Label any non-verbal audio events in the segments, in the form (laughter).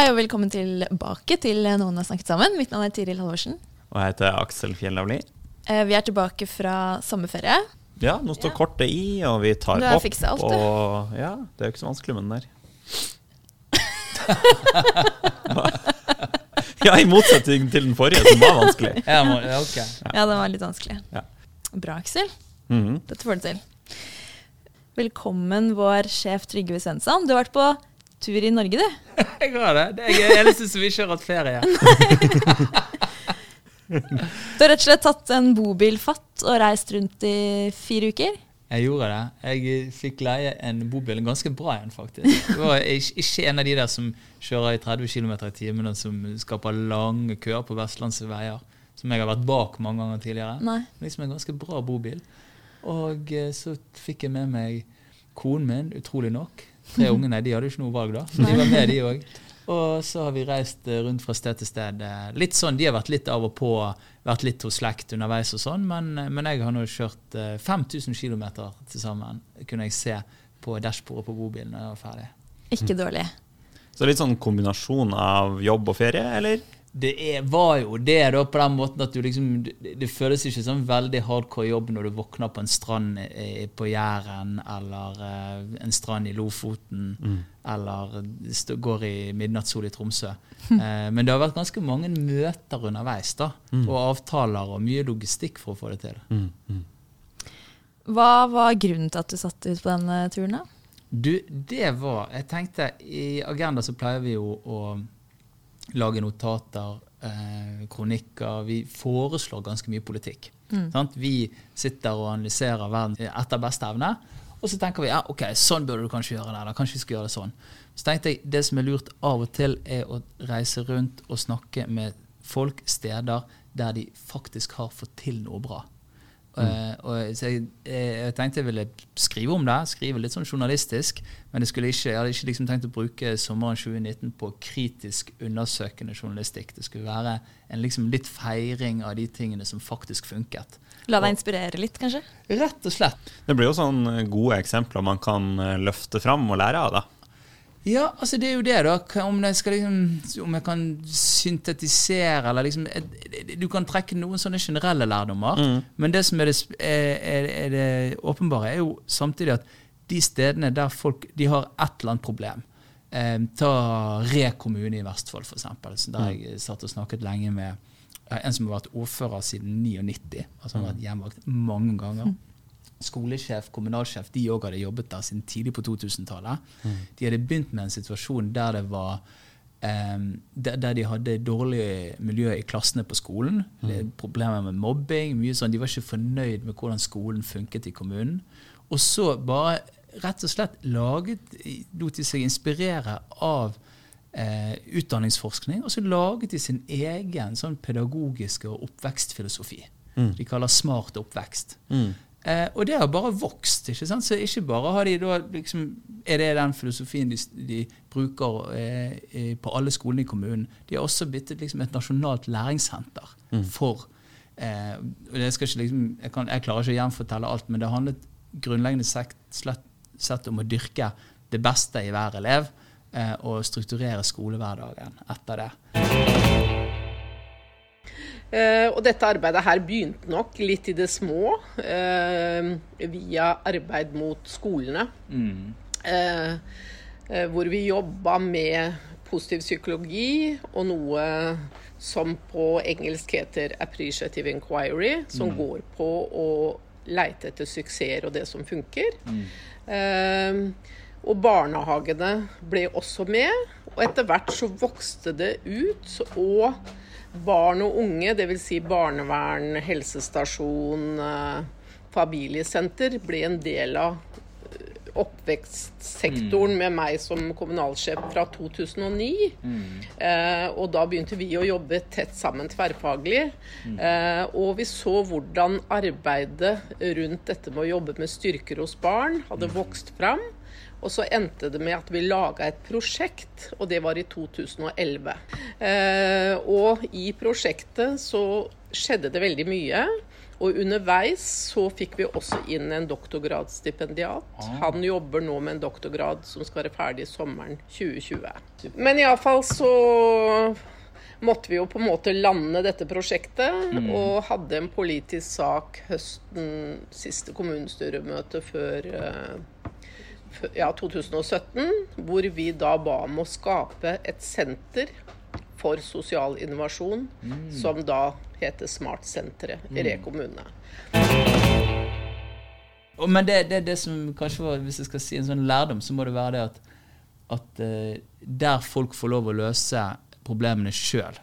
Hei og velkommen tilbake til Noen har snakket sammen. Mitt navn er Tiril Halvorsen. Og jeg heter Aksel Fjellavli. Eh, Vi er tilbake fra sommerferie. Ja, nå står Ja. kortet i, og vi tar Du har opp. alt, du. og ja, det er jo ikke så vanskelig med den der. (laughs) ja, i motsetning til den forrige, som var vanskelig. Ja, må, ja. Ja, den var litt vanskelig. Ja. Bra, Aksel. Mhm. Dette får du til. Velkommen, vår sjef Trygve Svensson. Du har vært på tur i Norge, du. (laughs) Jeg har det. Det er jeg eneste som ikke har hatt ferie. (laughs) Du har rett og slett tatt en bobilfatt og reist rundt i fire uker. Jeg gjorde det. Jeg fikk leie en bobil, en ganske bra en, faktisk. Det var ikke en av de der som kjører i 30 km i timen og som skaper lange køer på vestlandske veier. Som jeg har vært bak mange ganger tidligere. Nei. Liksom en ganske bra bobil. Og eh, så fikk jeg med meg konen min, utrolig nok. Tre ungene de hadde jo ikke noe valg, da. De var med, de òg. Og så har vi reist eh, rundt fra sted til sted. Eh, Litt sånn, De har vært litt av og på, vært litt hos slekt underveis og sånn, men, eh, men jeg har nå kjørt eh, 5000 km til sammen, kunne jeg se på dashbordet på bobilen når jeg var ferdig. Ikke dårlig. Så litt sånn kombinasjon av jobb og ferie, eller? Det er, var jo det da på den måten at du liksom Det, det føles ikke sånn veldig hardcore jobb når du våkner på en strand eh, på Jæren, eller eh, en strand i Lofoten, eller stå, går i midnattssol i Tromsø. Eh, men det har vært ganske mange møter underveis, da. Og avtaler og mye logistikk for å få det til. Hva var grunnen til at du satte ut på denne turen? da? Du, det var Jeg tenkte I Agenda så pleier vi jo å lage notater, eh, kronikker. Vi foreslår ganske mye politikk. Sant? Vi sitter og analyserer verden etter beste evne. Og så tenker vi ja, ok, sånn burde du kanskje gjøre det. eller kanskje vi skal gjøre det sånn. Så tenkte jeg det som er lurt av og til, er å reise rundt og snakke med folk, steder, der de faktisk har fått til noe bra. Eh, og så jeg, jeg, jeg tenkte jeg ville skrive om det, skrive litt sånn journalistisk. Men jeg, ikke, jeg hadde ikke liksom tenkt å bruke sommeren 2019 på kritisk undersøkende journalistikk. Det skulle være en liksom litt feiring av de tingene som faktisk funket. La deg inspirere litt, kanskje? Rett og slett. Det blir jo sånne gode eksempler man kan eh, løfte fram og lære av, da. Ja, altså det er jo det, da. Om, jeg, skal liksom, om jeg kan syntetisere eller liksom Du kan trekke noen sånne generelle lærdommer, men det som er det, er, er, det åpenbare, er jo samtidig at de stedene der folk de har et eller annet problem eh, Ta Re kommune i Vestfold, f.eks., der jeg satt og snakket lenge med en som har vært ordfører siden 99. Altså han har vært hjemvakt mange ganger skolesjef, kommunalsjef, de òg hadde jobbet der siden tidlig på 2000-tallet. De hadde begynt med en situasjon der det var der, der de hadde dårlig miljø i klassene på skolen. Mm. Problemer med mobbing. mye sånn. De var ikke fornøyd med hvordan skolen funket i kommunen. Og så bare rett og slett laget, lot de seg inspirere av eh, utdanningsforskning, og så laget de sin egen sånn pedagogiske og oppvekstfilosofi. De kaller smart oppvekst. Eh, og det har bare vokst. ikke sant? Så ikke bare har de da liksom, er det den filosofien de, de bruker eh, på alle skolene i kommunen. De har også blitt et, liksom, et nasjonalt læringssenter for eh, og det skal ikke liksom, jeg, kan, jeg klarer ikke å gjenfortelle alt, men det handlet grunnleggende sett, slett, sett om å dyrke det beste i hver elev eh, og strukturere skolehverdagen etter det. Eh, og dette arbeidet her begynte nok litt i det små, eh, via arbeid mot skolene. Eh, eh, hvor vi jobba med positiv psykologi og noe som på engelsk heter appreciative inquiry, som går på å leite etter suksesser og det som funker. Eh, og barnehagene ble også med. Og etter hvert så vokste det ut. Og barn og unge, dvs. Si barnevern, helsestasjon, eh, familiesenter, ble en del av oppvekstsektoren med meg som kommunalsjef fra 2009. Eh, og da begynte vi å jobbe tett sammen tverrfaglig. Eh, og vi så hvordan arbeidet rundt dette med å jobbe med styrker hos barn hadde vokst fram. Og så endte det med at vi laga et prosjekt, og det var i 2011. Eh, og i prosjektet så skjedde det veldig mye. Og underveis så fikk vi også inn en doktorgradsstipendiat. Han jobber nå med en doktorgrad som skal være ferdig sommeren 2020. Men iallfall så måtte vi jo på en måte lande dette prosjektet, og hadde en politisk sak høsten siste kommunestyremøte før eh, ja, 2017, hvor vi da ba om å skape et senter for sosial innovasjon, som da heter Smartsenteret i Re kommune. Og, men det, det, det som kanskje var, hvis jeg skal si en sånn lærdom, så må det være det at, at eh, der folk får lov å løse problemene sjøl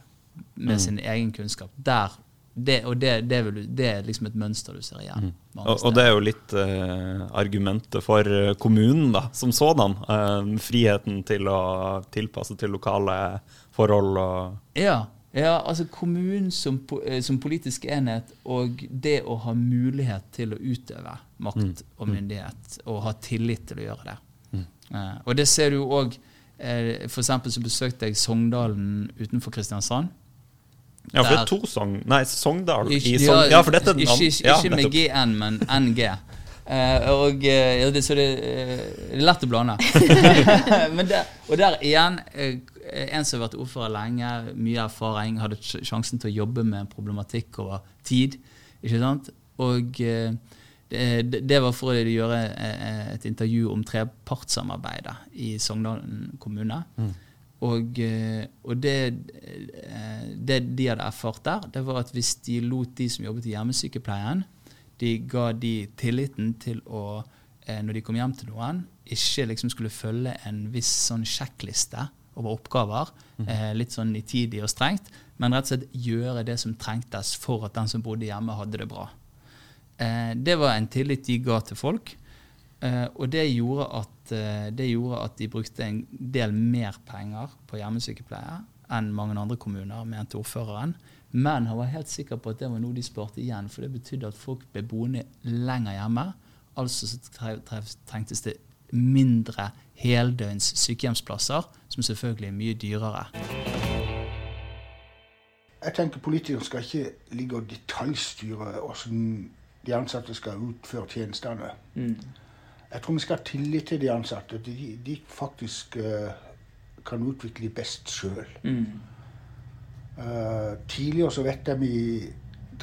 med sin egen kunnskap, der det, Og det, det, vil, det er liksom et mønster du ser igjen. Mm. Og, og det er jo litt eh, argumentet for eh, kommunen da, som sådan. Eh, friheten til å tilpasse til lokale forhold. Og, Ja, ja altså kommunen som, eh, som politisk enhet og det å ha mulighet til å utøve makt og myndighet, og ha tillit til å gjøre det. Eh, og det ser du jo òg Uh, eksempel så besøkte jeg Sogndalen utenfor Kristiansand. ja, for det er to Sogn... Nei, Sogndal i Ikke- Sogn... Ja, for dette er den ikke, andre. ikke, Ja, ikke med. GN, men NG. Eh, og eh, ja, det, Så det, eh, det er lett å blande. (laughs) men der, og der igjen, en som har vært ordfører lenge, mye erfaring, hadde sjansen til å jobbe med en problematikk over tid. Ikke sant? Og det, det var for å gjøre et intervju om trepartssamarbeidet i Sogndalen kommune. Og, eh, og det, det de hadde erfart der, det var at hvis de lot de som jobbet i hjemmesykepleien, de ga de tilliten til å, eh, når de kom hjem til noen, ikke liksom skulle følge en viss sånn sjekkliste over oppgaver, eh, litt sånn nitidig og strengt, men rett og slett gjøre det som trengtes for at den som bodde hjemme, hadde det bra. Eh, det var en tillit de ga til folk. Eh, og det gjorde, at, det gjorde at de brukte en del mer penger på hjemmesykepleie enn mange andre kommuner, mente ordføreren. Men han var helt sikker på at det var noe de sparte igjen, for det betydde at folk ble boende lenger hjemme. Altså så tre- tre- trengtes det mindre heldøgns sykehjemsplasser, som selvfølgelig er mye dyrere. Jeg tenker Politikere skal ikke ligge og detaljstyre hvordan de ansatte skal utføre tjenestene. Jeg tror vi skal ha tillit til de ansatte. De, de faktisk uh, kan utvikle best sjøl. Tidligere så vet jeg vi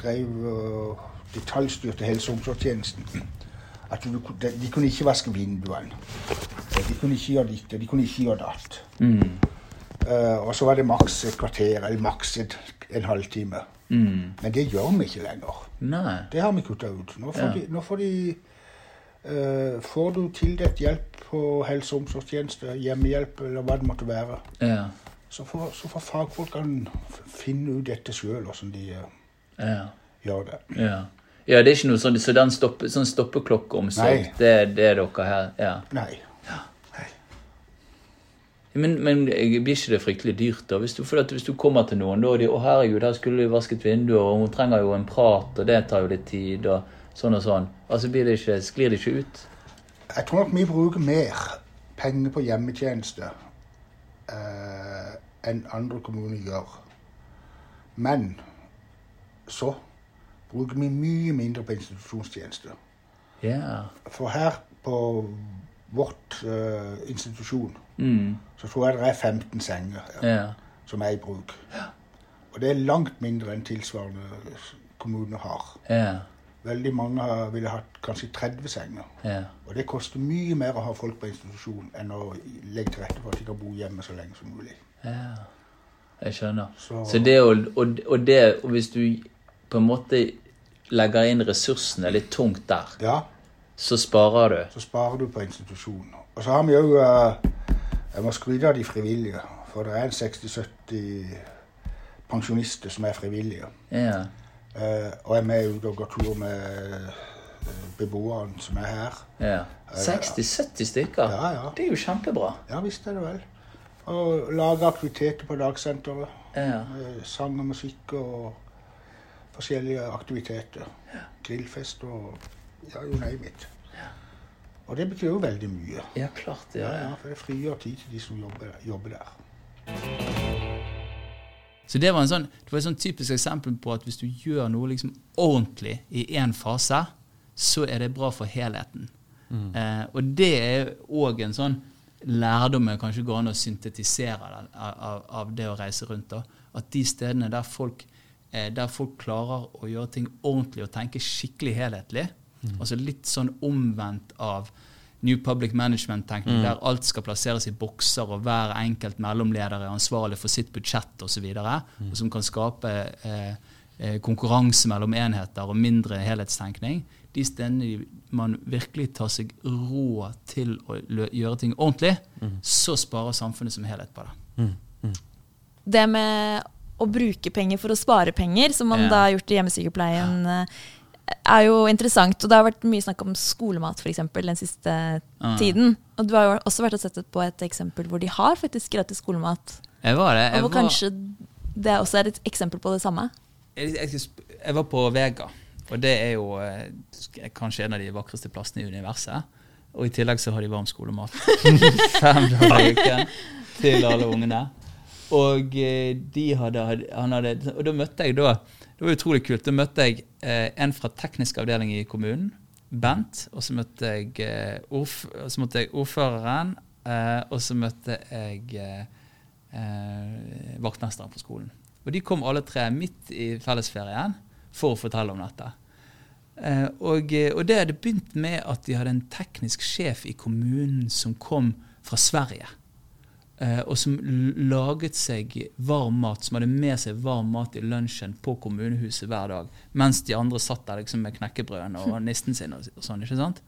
drev og detaljstyrte helse- og omsorgstjenesten. At de, kunne ikke vaske vinduene. De kunne ikke gjøre ditt, og de kunne ikke gjøre datt. Eh, og så var det maks et kvarter, eller maks en halvtime. Men det gjør vi ikke lenger. Nei. Det har vi kutta ut. Nå får Ja. de, nå får, de uh, får du tildelt hjelp på helse- og omsorgstjeneste, hjemmehjelp eller hva det måtte være, Ja. Så får, så får fagfolkene finne ut dette sjøl, åssen de eh, Ja. gjør det. Ja. ja, det er ikke noe sånn, så den stoppe, sånn stoppeklokkeomsorg, det, det er dere her? Ja. Nei. Men, men blir ikke det fryktelig dyrt, da? Hvis du, for hvis du kommer til noen, da og de 'Å, herregud, her skulle vi vasket vinduer', og hun trenger jo en prat, og det tar jo litt tid, og sånn og sånn. Altså blir det ikke, sklir det ikke ut? Jeg tror nok vi bruker mer penger på hjemmetjeneste eh, enn andre kommuner gjør. Men så bruker vi mye mindre på institusjonstjeneste. Yeah. For her på vårt uh, institusjon Mm. så tror jeg det er 15 senger ja, yeah. som er i bruk. Og det er langt mindre enn tilsvarende kommuner har. Ja. Veldig mange ville hatt kanskje 30 senger. Ja. Og det koster mye mer å ha folk på institusjon enn å legge til rette for at de kan bo hjemme så lenge som mulig. ja. Jeg skjønner. Så- Så det å og, og det Og hvis du på en måte legger inn ressursene litt tungt der, Ja, så sparer du. så sparer du på institusjon. Og så har vi òg Jeg må skryte av de frivillige. For det er en 60-70 pensjonister som er frivillige. Ja. Eh, og er med ut og går tur med beboeren beboerne som er her. Ja. 60-70 stykker? Ja, ja. Det er jo kjempebra. Ja visst er det vel. Og lage aktiviteter på dagsenteret. Ja. Eh, Sang og musikk og forskjellige aktiviteter. Grillfest og ja, you name it. Og det betyr jo veldig mye. ja, klart det Ja, ja, for det frigjør tid til de som jobber, jobber der. Så det var, en sånn, det var et sånn typisk eksempel på at hvis du gjør noe liksom ordentlig i én fase, så er det bra for helheten. Eh, og det er òg en sånn lærdom jeg kanskje går an å syntetisere av, av, av det å reise rundt. Da. At de stedene der folk, eh, der folk klarer å gjøre ting ordentlig og tenke skikkelig helhetlig, altså litt sånn omvendt av New Public Management-tenkning, der alt skal plasseres i bokser, og hver enkelt mellomleder er ansvarlig for sitt budsjett osv., og, mm. og som kan skape eh, eh, konkurranse mellom enheter og mindre helhetstenkning. De stedene man virkelig tar seg råd til å lø gjøre ting ordentlig, så sparer samfunnet som helhet på det. Det med å bruke penger for å spare penger, som man Ja. da har gjort i hjemmesykepleien, eh, er jo interessant. Og det har vært mye snakk om skolemat for eksempel, den siste Ah. tiden. Og du har jo også vært og sett på et eksempel hvor de har faktisk gratis skolemat. Jeg var det. Og hvor var, kanskje det også er et eksempel på det samme. jeg, jeg, jeg var på Vega, og det er jo eh, kanskje en av de vakreste plassene i universet. Og i tillegg så har de varm skolemat. (laughs) Fem dager i uken til alle ungene. Og eh, de hadde, han hadde Og da møtte jeg da Det var utrolig kult. Da møtte jeg eh, en fra teknisk avdeling i kommunen, Bent. Og så møtte jeg, eh, ordf så møtte jeg ordføreren. Eh, og så møtte jeg eh, eh, vaktmesteren på skolen. Og de kom alle tre midt i fellesferien for å fortelle om dette. Eh, og, og det hadde begynt med at de hadde en teknisk sjef i kommunen som kom fra Sverige. Eh, og som laget seg varm mat, som hadde med seg varm mat i lunsjen på kommunehuset hver dag. Mens de andre satt der liksom med knekkebrødene og (laughs) nisten sin og, og sånn. ikke sant?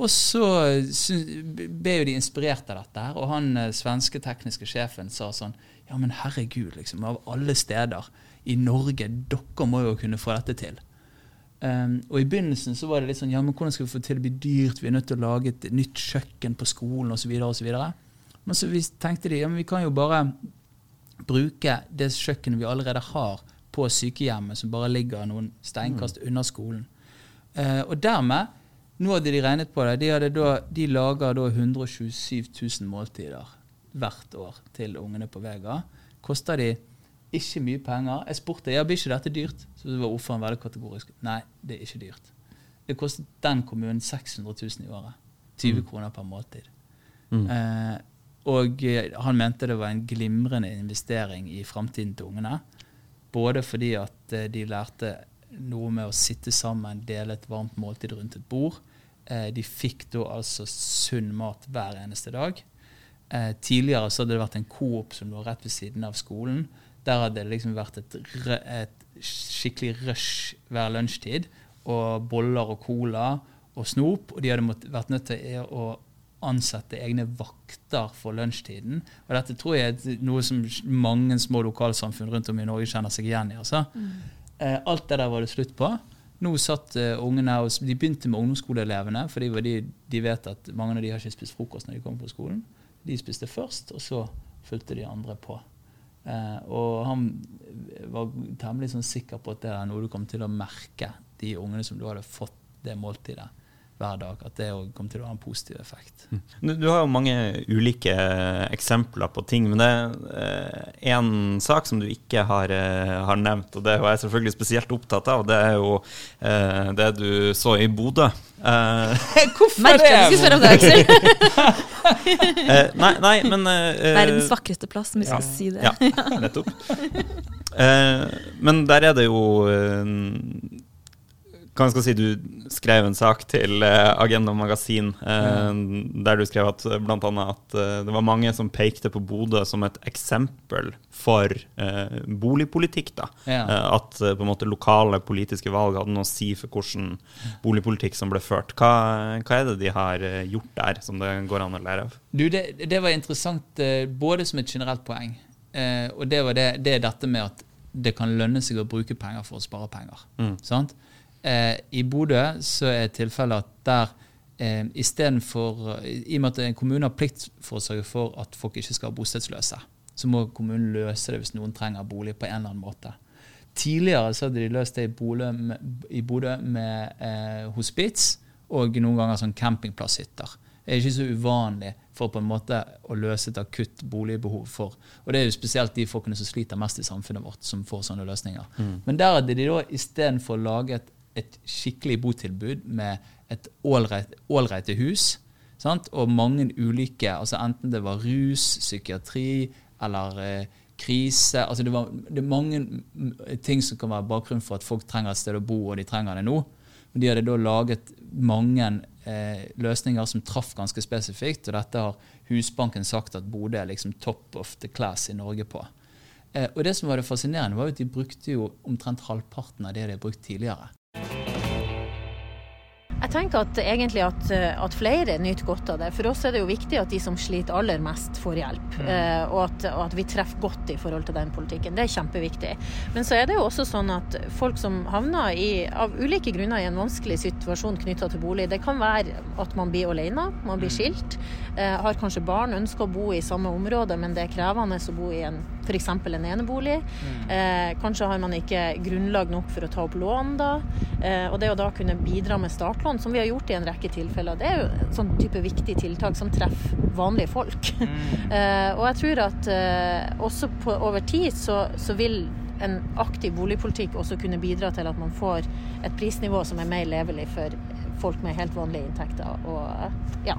Og så ble jo de inspirert av dette, her, og han eh, svenske tekniske sjefen sa sånn Ja, men herregud, liksom, av alle steder i Norge, dere må jo kunne få dette til. Um, og i begynnelsen så var det litt sånn Ja, men hvordan skal vi få til det blir dyrt? Vi er nødt til å lage et nytt kjøkken på skolen osv. osv. Men så vi tenkte de ja, men vi kan jo bare bruke det kjøkkenet vi allerede har på sykehjemmet, som bare ligger noen steinkast unna skolen. Eh, og dermed, nå hadde de regnet på det, de, da, de lager da 127 000 måltider hvert år til ungene på Vega. Koster de ikke mye penger. Jeg spurte ja, blir ikke dette dyrt. Så det var ordføreren veldig kategorisk. Nei, det er ikke dyrt. Det kostet den kommunen 600 000 i året. 20 kroner per måltid. Eh, og eh, han mente det var en glimrende investering i framtiden til ungene. Både fordi at eh, de lærte noe med å sitte sammen, dele et varmt måltid rundt et bord. Eh, de fikk da altså sunn mat hver eneste dag. Tidligere så hadde det vært en Coop som lå rett ved siden av skolen. Der hadde det liksom vært et, et skikkelig rush hver lunsjtid. Og boller og cola og snop. Og de hadde vært nødt til å ansette egne vakter for lunsjtiden. Og dette tror jeg er noe som mange små lokalsamfunn rundt om i Norge kjenner seg igjen i. altså. Eh, alt det der var det slutt på. Nå satt eh, ungene og, De begynte med ungdomsskoleelevene, for de, de, de vet at mange av de har ikke spist frokost når de kommer på skolen. De spiste først, og så fulgte de andre på. Eh, og han var temmelig sånn sikker på at det er noe du kom til å merke, de ungene som du hadde fått det måltidet hver dag. At det kommer kom til å ha en positiv effekt. Du, du har jo mange ulike eh, eksempler på ting, men det er én sak som du ikke har, eh, har nevnt, og det er jeg selvfølgelig spesielt opptatt av. Det er jo eh, det du så i Bodø. Eh, (laughs) det? at du skulle spørre om det, Aksel. (laughs) eh, nei, nei, men eh, Verdens vakreste plass, om vi skal si det. Ja, nettopp. (laughs) Eh, men der er det jo eh, hva skal si, Du skrev en sak til eh, Agenda Magasin mm. der du skrev at blant annet at eh, det var mange som pekte på Bodø som et eksempel for eh, boligpolitikk. da. Ja. Eh, at eh, på en måte lokale politiske valg hadde noe å si for hvordan boligpolitikk som ble ført. Hva, hva er det de har eh, gjort der som det går an å lære av? Du, det, det var interessant eh, både som et generelt poeng, eh, og det var det, det dette med at det kan lønne seg å bruke penger for å spare penger. Sant? Eh, I Bodø så er tilfellet at der eh, istedenfor I og med at en kommune har plikt for å sørge for at folk ikke skal være bostedsløse, så må kommunen løse det hvis noen trenger bolig på en eller annen måte. Tidligere så hadde de løst det i Bodø med, i Bodø med eh, hospits og noen ganger sånn campingplasshytter. Det er ikke så uvanlig for på en måte å løse et akutt boligbehov for Og det er jo spesielt de folkene som sliter mest i samfunnet vårt, som får sånne løsninger. Mm. Men der hadde de da istedenfor laget et skikkelig botilbud med et ålreite hus. Sant? Og mange ulike, altså enten det var rus, psykiatri eller eh, krise altså det, var, det er mange ting som kan være bakgrunn for at folk trenger et sted å bo, og de trenger det nå. Men de hadde da laget mange eh, løsninger som traff ganske spesifikt, og dette har Husbanken sagt at Bodø er liksom top of the class i Norge på. Eh, og det som var det fascinerende, var at de brukte jo omtrent halvparten av det de har brukt tidligere. Jeg tenker at egentlig at, at, flere nyter godt av det. For oss er det jo viktig at de som sliter aller mest, får hjelp. Mm. Eh, og, at, og, at, vi treffer godt i forhold til den politikken. Det er kjempeviktig. Men så er det jo også sånn at folk som havner i, av ulike grunner i en vanskelig situasjon knytta til bolig, det kan være at man blir alene, man blir mm. skilt, eh, har kanskje barn, ønsker å bo i samme område, men det er krevende å bo i en f.eks. en enebolig. Mm. Eh, kanskje har man ikke grunnlag nok for å ta opp lån da. Eh, og det å da kunne bidra med startlån, som vi har gjort i en rekke tilfeller, det er jo sånn type viktig tiltak som treffer vanlige folk. Mm. (laughs) eh, og jeg tror at eh, også på, over tid så, så vil en aktiv boligpolitikk også kunne bidra til at man får et prisnivå som er mer levelig for folk med helt vanlige inntekter, og, ja,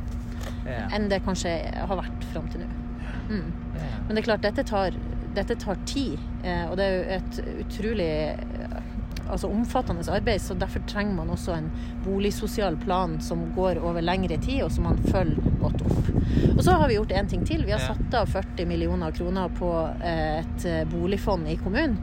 enn det kanskje har vært fram til nå. Mm. Men det er klart, dette tar, dette tar tid, eh, og det er jo et utrolig eh, altså omfattende arbeid, så derfor trenger man også en boligsosial plan som går over lengre tid, og som man følger godt opp. Og så har vi gjort én ting til. Vi har satt av 40 millioner kroner på eh, et boligfond i kommunen.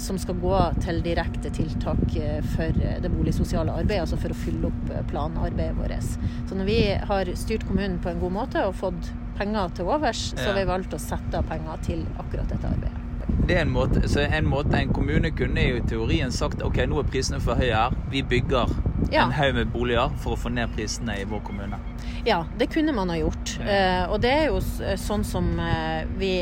Som skal gå til direkte tiltak for det boligsosiale arbeidet, altså for å fylle opp planarbeidet vårt. Så når vi har styrt kommunen på en god måte og fått penger til overs, så vi valgte å sette av penger til akkurat dette arbeidet. Det er en måte, så en måte en kommune kunne jo i teorien sagt ok, nå er prisene for høye her, vi bygger ja. en haug med boliger for å få ned prisene i vår kommune. Ja, det kunne man ha gjort. Ja. Uh, og det er jo sånn som uh, vi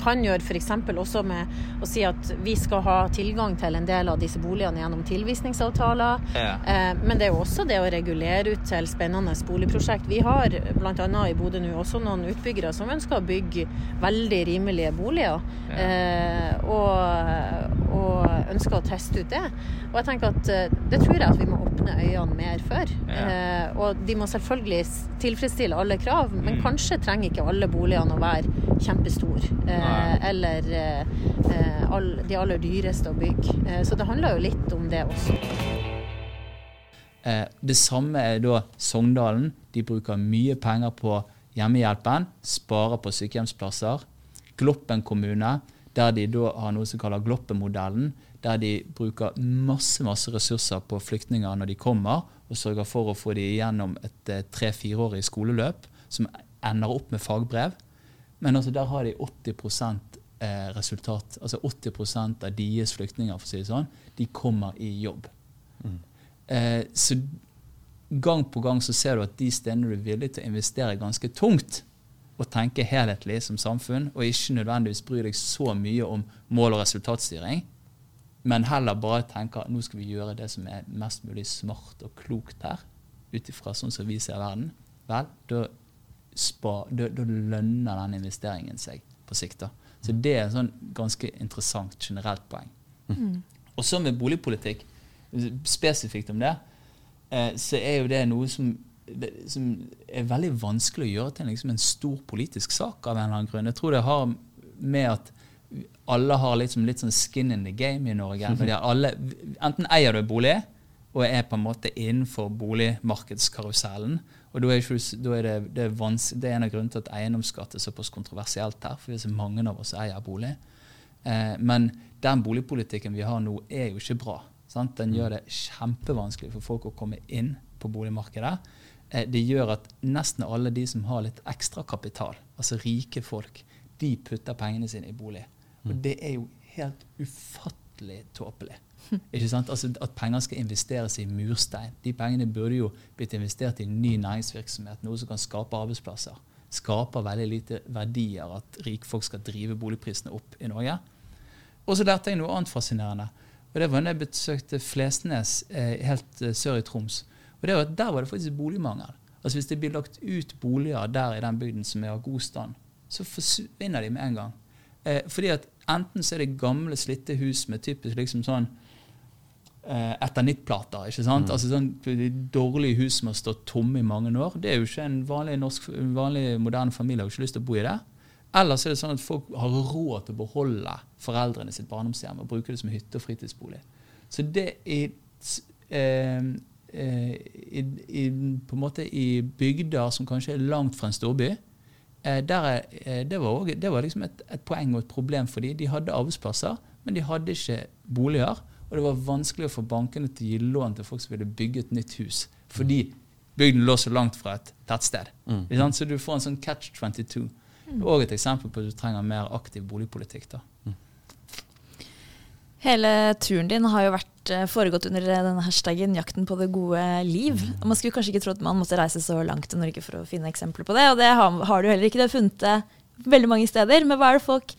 kan gjøre f.eks. også med å si at vi skal ha tilgang til en del av disse boligene gjennom tilvisningsavtaler. Ja. Eh, men det er jo også det å regulere ut til spennende boligprosjekt. Vi har bl.a. i Bodø nå også noen utbyggere som ønsker å bygge veldig rimelige boliger. Ja. Eh, og, og, ønsker å teste ut det. Og jeg tenker at eh, det tror jeg at vi må åpne øynene mer for. Ja. og de må selvfølgelig tilfredsstille alle krav, men mm. kanskje trenger ikke alle boligene å være kjempestore. Eh, eller eh, all, de aller dyreste å bygge. Eh, så det handler jo litt om det også. Det samme er da Sogndalen. De bruker mye penger på hjemmehjelpen, sparer på sykehjemsplasser. Gloppen kommune, der de da har noe som kaller Gloppen-modellen, der de bruker masse masse ressurser på flyktninger når de kommer, og sørger for å få dem gjennom et tre-fireårig skoleløp som ender opp med fagbrev. Men altså, der har de 80 eh, resultat. Altså 80% av deres flyktninger for å si det sånn, de kommer i jobb. Mm. Eh, så gang på gang så ser du at de stedene du er villig til å investere ganske tungt, og tenke helhetlig som samfunn, og ikke nødvendigvis bry deg så mye om mål- og resultatstyring, men heller bare tenke at nå skal vi gjøre det som er mest mulig smart og klokt her, ut ifra sånn som vi ser verden, vel, da da, da, lønner den investeringen seg på sikt. da. Så det er et sånn ganske interessant generelt poeng. Mm. Og så med boligpolitikk, spesifikt om det, eh, så er jo det noe som, det, som er veldig vanskelig å gjøre til liksom en stor politisk sak av en eller annen grunn. Jeg tror det har med at alle har liksom litt sånn skin in the game i Norge. (laughs) -hmm. alle, enten eier du bolig og er på en måte innenfor boligmarkedskarusellen, og da er, er det, det, er det, er en av grunnene til at eiendomsskatt er såpass kontroversielt her. For så mange av oss eier bolig. Eh, men den boligpolitikken vi har nå, er jo ikke bra. Sant? Den gjør det kjempevanskelig for folk å komme inn på boligmarkedet. Eh, det gjør at nesten alle de som har litt ekstra kapital, altså rike folk, de putter pengene sine i bolig. Og mm. det er jo helt ufattelig tåpelig. (laughs) Ikke sant? Altså At penger skal investeres i murstein. De pengene burde jo blitt investert i ny næringsvirksomhet, noe som kan skape arbeidsplasser. Skaper veldig lite verdier at rikfolk skal drive boligprisene opp i Norge. Og så lærte jeg noe annet fascinerende. Og det var da jeg besøkte Flesnes eh, helt eh, sør i Troms. Og det var, Der var det faktisk boligmangel. Altså Hvis det blir lagt ut boliger der i den bygden som er av god stand, så forsvinner de med en gang. Eh, fordi at enten så er det gamle, slitte hus med typisk liksom sånn eh, etanittplater. ikke sant? Mm. Altså sånn Dårlige hus som har stått tomme i mange år. Det er jo ikke en vanlig, norsk, en vanlig moderne familie har ikke lyst til å bo i det. Ellers er det sånn at folk har råd til å beholde foreldrene sitt barndomshjem og bruke det som hytte- og fritidsbolig. Så det er eh, eh, i, i, på en måte i bygder som kanskje er langt fra en storby, eh, er, eh, det var, også, det var liksom et, et, poeng og et problem for dem. De hadde arbeidsplasser, men de hadde ikke boliger. Og det var vanskelig å få bankene til å gi lån til folk som ville bygge et nytt hus. Fordi bygden lå så langt fra et tettsted. Mm. Så du får en sånn catch 22. Det er òg et eksempel på at du trenger mer aktiv boligpolitikk. da. Hele turen din har jo vært eh, foregått under denne hashtaggen 'jakten på det gode liv'. Man skulle kanskje ikke tro at man måtte reise så langt til Norge for å finne eksempler på det, og det har, har du heller ikke. Det har funnet det veldig mange steder. Men hva er det folk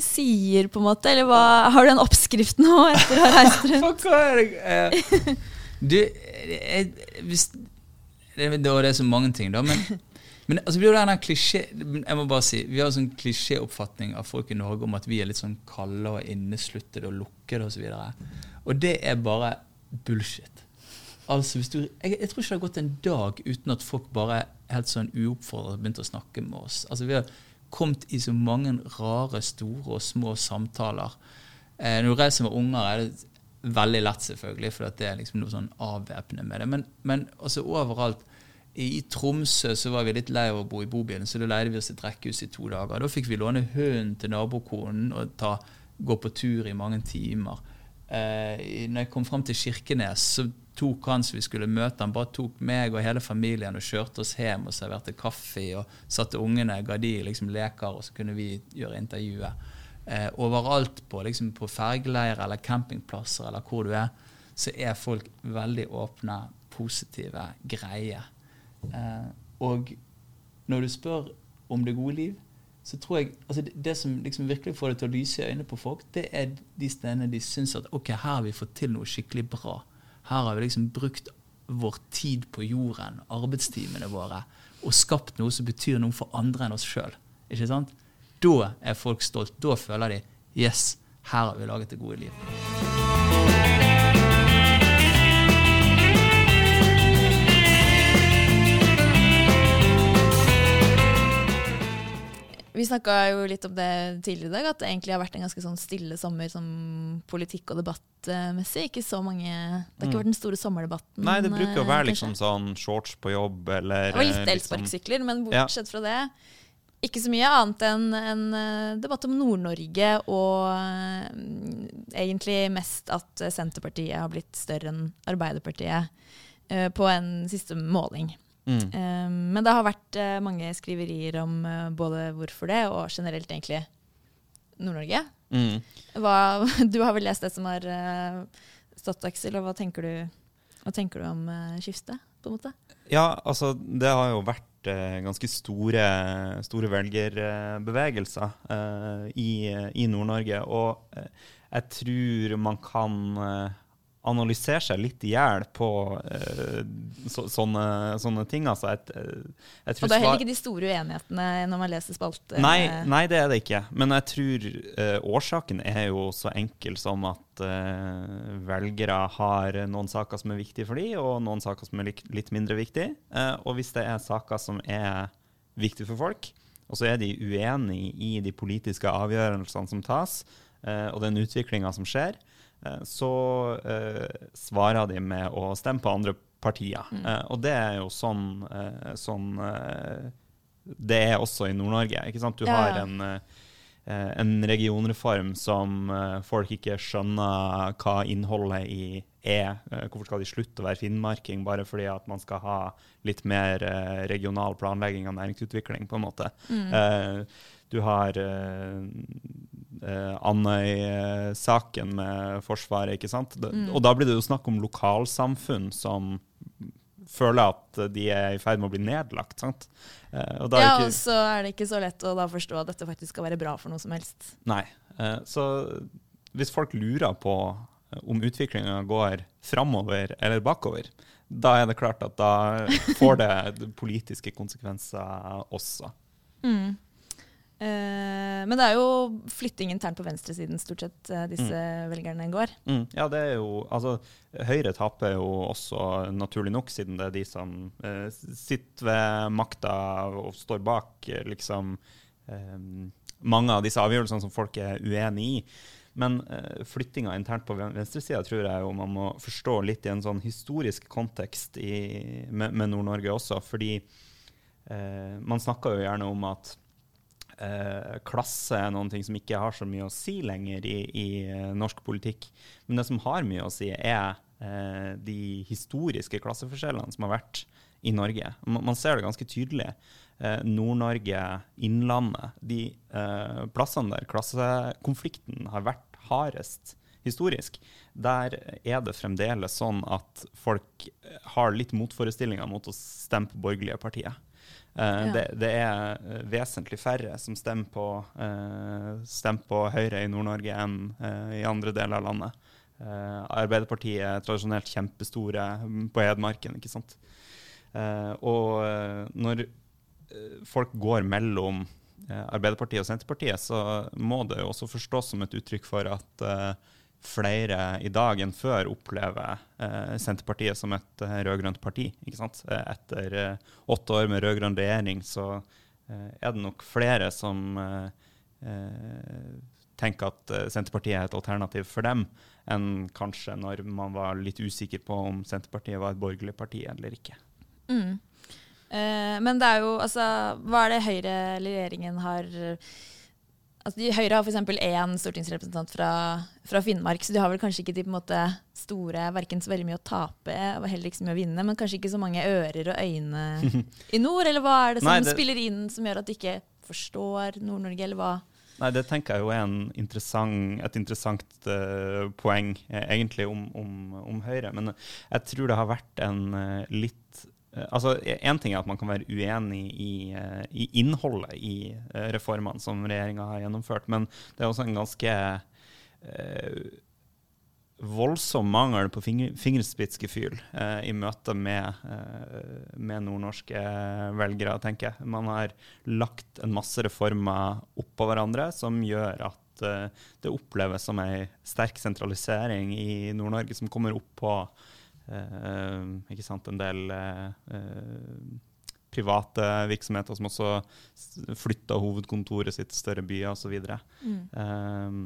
sier, på en måte? Eller hva, har du en oppskrift nå etter å ha reist (laughs) rundt? hva det? (laughs) Du, jeg, hvis, det, det er så mange ting, da. Men men altså, vi, har klisjé, jeg må bare si, vi har en sånn klisjéoppfatning av folk i Norge om at vi er litt sånn kalde og innesluttede og lukkede osv. Og, og det er bare bullshit. Altså, du, jeg, jeg, tror ikke det har gått en dag uten at folk bare helt sånn uoppfordret begynte begynt å snakke med oss. Altså, Vi har kommet i så mange rare, store og små samtaler. Eh, når du reiser med unger, er det veldig lett, selvfølgelig, for det er liksom noe sånn avvæpnende med det. Men, men altså overalt i Tromsø så var vi litt lei av å bo i bobilen, så da leide vi oss et rekkehus i to dager. Da fikk vi låne hunden til nabokonen og ta, gå på tur i mange timer. Eh, når jeg kom fram til Kirkenes, så tok han som vi skulle møte, han bare tok meg og hele familien og kjørte oss hjem og serverte kaffe og satte ungene, ga de liksom leker, og så kunne vi gjøre intervjuet. Eh, overalt på, liksom på fergeleirer eller campingplasser eller hvor du er, så er folk veldig åpne, positive, greie. Eh, og når du spør om det gode liv, så tror jeg altså det, det, som liksom virkelig får det til å lyse i øynene på folk, det er de stedene de syns at ok, her har vi fått til noe skikkelig bra. Her har vi liksom brukt vår tid på jorden, arbeidstimene våre, og skapt noe som betyr noe for andre enn oss sjøl. Da er folk stolt. Da føler de yes, her har vi laget det gode liv. Vi snakka jo litt om det tidligere i dag, at det egentlig har vært en ganske sånn stille sommer som politikk- og debattmessig. Ikke så mange Det har ikke mm. vært den store sommerdebatten. Nei, det bruker å være liksom sånn shorts på jobb eller Det var litt eh, elsparkesykler, men bortsett fra det ikke så mye annet enn en eh, debatt om Nord-Norge, og egentlig mest at Senterpartiet har blitt større enn Arbeiderpartiet på en siste måling. Mm. Um, men det har vært uh, mange skriverier om uh, både hvorfor det, og generelt egentlig Nord-Norge. Mm. (laughs) Du har vel lest det som har uh, stått, Aksel, og hva tenker du, hva tenker du om skiftet? på en måte? Ja, altså det har jo vært ganske store, store velgerbevegelser i, i Nord-Norge. Og jeg tror man kan analysere seg litt i hjel på uh, så, sånne, sånne, ting. Altså, eh, jeg og det er heller ikke de store uenighetene når man leser spalter? Nei, nei, det er det ikke. Men jeg tror uh, årsaken er jo så enkel som at uh, velgere har noen saker som er viktige for dem, og noen saker som er litt, mindre viktige. og hvis det er saker som er viktige for folk, og så er de uenige i de politiske avgjørelsene som tas, og den utviklinga som skjer, Eh, så eh, svarer de med å stemme på andre partier. Mm. Eh, og det er jo sånn, sånn Det er også i Nord-Norge. ikke sant? Du ja, har en en regionreform som folk ikke skjønner hva innholdet i er. Hvorfor skal de slutte å være finnmarking bare fordi at man skal ha litt mer regional planlegging av næringsutvikling, på en måte. Mm. Du har Andøy-saken med Forsvaret, ikke sant. Mm. Og da blir det jo snakk om lokalsamfunn som føler at de er i ferd med å bli nedlagt. sant? Uh, og ja, ikke... og så er det ikke så lett å da forstå at dette faktisk skal være bra for noe som helst. Nei. Uh, så hvis folk lurer på om utviklinga går framover eller bakover, da er det klart at da får det (laughs) politiske konsekvenser også. Mm. Eh, men det er jo flytting internt på venstresiden stort sett eh, disse mm. velgerne går. Mm. Ja, det er jo Altså, Høyre taper jo også naturlig nok, siden det er de som eh, sitter ved makta og står bak eh, liksom eh, mange av disse avgjørelsene som folk er uenig i. Men eh, flyttinga internt på venstresida tror jeg jo man må forstå litt i en sånn historisk kontekst i, med, med Nord-Norge også. Fordi man snakker jo gjerne om at uh, klasse er noen ting som ikke har så mye å si lenger i, i norsk politikk. Men det som har mye å si, er de historiske klasseforskjellene som har vært i Norge. Man, man ser det ganske tydelig. Nord-Norge, Innlandet, de plassene der klassekonflikten har vært hardest historisk, der er det fremdeles sånn at folk har litt motforestillinger mot å stemme på borgerlige partier. Uh, ja. det, det, er eh, vesentlig færre som stemmer på, uh, stemmer på Høyre i Nord-Norge enn uh, i andre deler av landet. Arbeiderpartiet er tradisjonelt kjempestore på Hedmarken, ikke sant. og når folk går mellom Eh, Arbeiderpartiet og Senterpartiet, så må det jo også forstås som et uttrykk for at flere i dag enn før opplever eh, Senterpartiet som et eh, rød-grønt parti. ikke sant? Etter åtte år med rød-grønn regjering så er det nok flere som tenker at Senterpartiet er et alternativ for dem, enn kanskje når man var litt usikker på om Senterpartiet var et borgerlig parti eller ikke. Mm. Men det er jo altså Hva er det Høyre eller regjeringen har altså de, Høyre har f.eks. én stortingsrepresentant fra, fra, Finnmark, så de har vel kanskje ikke de måte store verken så veldig mye å tape og heller ikke så mye å vinne, men kanskje ikke så mange ører og øyne (laughs) i nord? Eller hva er det som Nei, det... spiller inn som gjør at de ikke forstår Nord-Norge, eller hva? Nei, Det tenker jeg jo er interessant, et interessant uh, poeng, eh, egentlig, om, om, om, Høyre. Men jeg tror det har vært en uh, litt altså, Én ting er at man kan være uenig i, eh, i innholdet i eh, reformene som regjeringa har gjennomført, men det er også en ganske eh, voldsom mangel på finger, fingerspitzgefühl eh, i møte med, eh, med nordnorske velgere, tenker jeg. Man har lagt en masse reformer oppå hverandre som gjør at det oppleves som ei sterk sentralisering i Nord-Norge som kommer opp på Eh, ikke sant, en del eh, private virksomheter som også flytta hovedkontoret sitt til større byer osv. Mm. Um,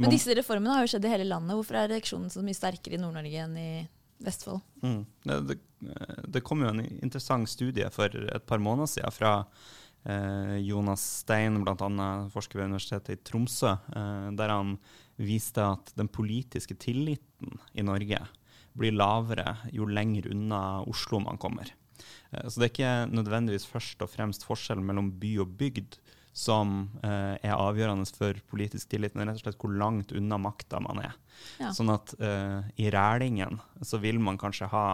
Men disse reformene har jo skjedd i hele landet. Hvorfor er reaksjonen så mye sterkere i Nord-Norge enn i Vestfold? Mm. Det, det, det, kom jo en interessant studie for et par måneder siden fra eh, Jonas Stein, bl.a. forsker ved Universitetet i Tromsø, eh, der han viste at den politiske tilliten i Norge blir lavere jo lenger unna Oslo man kommer. Eh, så det er ikke nødvendigvis først og fremst forskjellen mellom by og bygd som eh, er avgjørende for politisk tillit, men rett og slett hvor langt unna makta man er. Ja. Sånn at eh, i Rælingen så vil man kanskje ha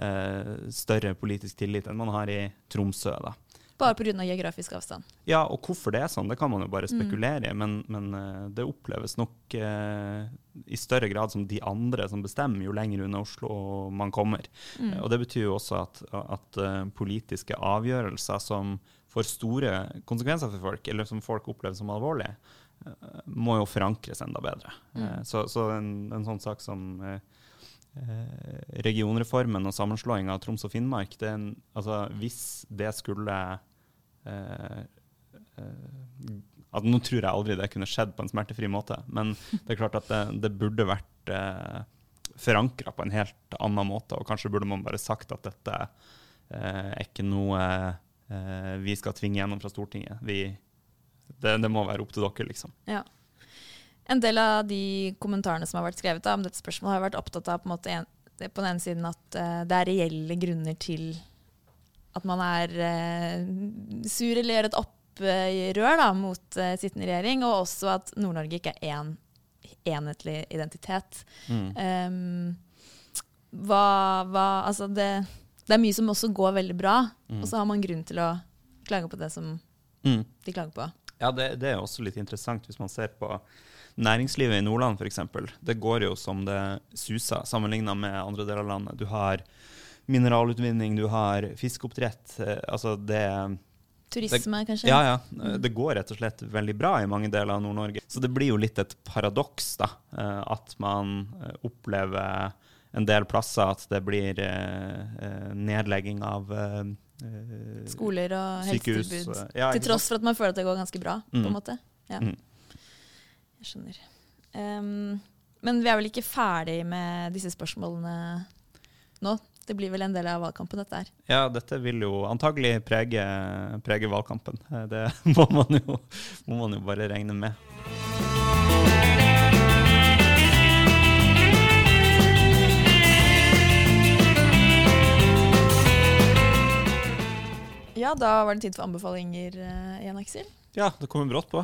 eh, større politisk tillit enn man har i Tromsø. da. Bare pga. geografisk avstand? Ja, og hvorfor det er sånn, det kan man jo bare mm. spekulere i. Men, men uh, det oppleves nok eh, i større grad som de andre som bestemmer, jo lenger unna Oslo man kommer. Mm. Og det betyr jo også at, at politiske avgjørelser som får store konsekvenser for folk, eller som folk opplever som alvorlige, må jo forankres enda bedre. Mm. så, så en, en, sånn sak som regionreformen og sammenslåing av Troms og Finnmark, det en, altså, hvis det skulle Eh, eh, at Nå tror jeg aldri det kunne skjedd på en smertefri måte, men det er klart at det, det burde vært eh, forankra på en helt annen måte. Og kanskje burde man bare sagt at dette eh, er ikke noe eh, vi skal tvinge gjennom fra Stortinget. Vi, det, det, må være opp til dere, liksom. Ja. En del av de kommentarene som har vært skrevet da, om dette spørsmålet, har vært opptatt av på, en, på den ene siden at uh, det er reelle grunner til at man er eh, sur eller gjør et opprør da, mot eh, sittende regjering, og også at Nord-Norge ikke er én en enhetlig identitet. Mm. Um, hva, hva, altså det, det, er mye som også går veldig bra, mm. og så har man grunn til å klage på det som mm. de klager på. Ja, det, det, er også litt interessant hvis man ser på næringslivet i Nordland f.eks. Det går jo som det suser sammenligna med andre deler av landet. Du har mineralutvinning, du har fiskeoppdrett. Eh, altså det Turisme, det, kanskje? Ja, ja. Mm. Det går rett og slett veldig bra i mange deler av Nord-Norge. Så det blir jo litt et paradoks, da. Eh, at man eh, opplever en del plasser at det blir nedlegging av Skoler og helsetilbud. Ja, til tross for at man føler at det går ganske bra, på en mm. måte. Ja. Mm. Jeg skjønner. Um, men vi er vel ikke ferdig med disse spørsmålene nå? Det blir vel en del av valgkampen, dette her? Ja, dette vil jo antagelig prege, prege valgkampen. Eh, det (laughs) må man, jo, må man jo bare regne med. Ja, da var det tid for anbefalinger uh, igjen, Aksel. (laughs) Ja, det kommer brått på.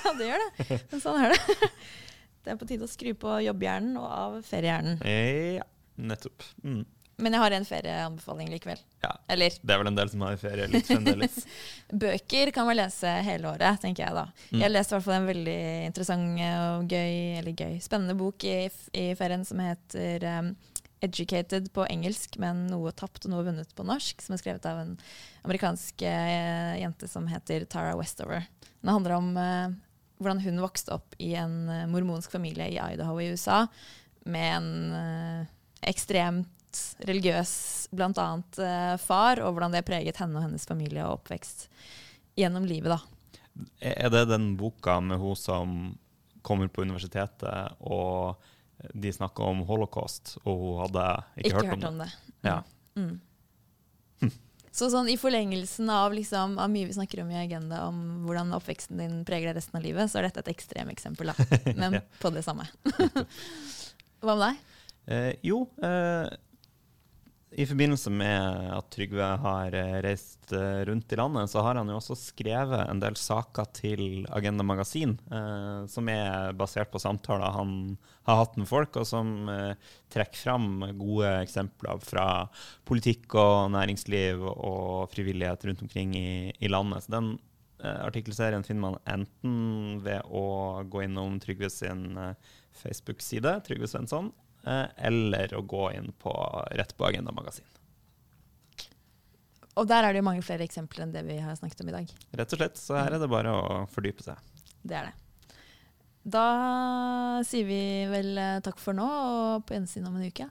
ja, det gjør det. Men sånn er det. (laughs) Det er på tide å skru på jobbhjernen og av feriehjernen. Ja, nettopp. Mm. Men jeg har en ferieanbefaling likevel. Ja, Eller? Det er vel en del som har ferie litt fremdeles. (laughs) Bøker kan man lese hele året, tenker jeg da. Mm. Jeg leste i hvert fall en veldig interessant og gøy, eller gøy, spennende bok i, i ferien som heter um, 'Educated' på engelsk, men noe tapt og noe vunnet på norsk. Som er skrevet av en amerikansk uh, jente som heter Tara Westover. Den handler om uh, hvordan hun vokste opp i en uh, mormonsk familie i Idaho i USA med en ekstremt religiøs bl.a. Eh, far, og hvordan det preget henne og hennes familie og oppvekst gjennom livet. da. Er det den boka med hun som kommer på universitetet, og de snakker om holocaust, og hun hadde ikke, ikke hørt, hørt, om det? det. Ja. Mm. Hm. Så sånn, I forlengelsen av, liksom, av, mye vi snakker om i Agenda, om hvordan oppveksten din preger deg resten av livet, så er dette et ekstremeksempel. (laughs) Men ja. på det samme. (laughs) Hva med deg? Eh, jo, eh, i forbindelse med at Trygve har eh, reist eh, rundt i landet, så har han jo også skrevet en del saker til Agenda Magasin, eh, som er basert på samtaler han har hatt med folk, og som eh, trekker fram gode eksempler fra politikk og næringsliv og frivillighet rundt omkring i, i landet. Så den eh, artikkelserien finner man enten ved å gå innom Trygve sin eh, Facebook-side, Trygve Svensson, eller å gå inn på rett på Agenda Magasin. Og der er det jo mange flere eksempler enn det vi har snakket om i dag. Rett og slett. Så her er det bare å fordype seg. Det er det. Da sier vi vel eh, takk for nå, og på gjensyn om en uke.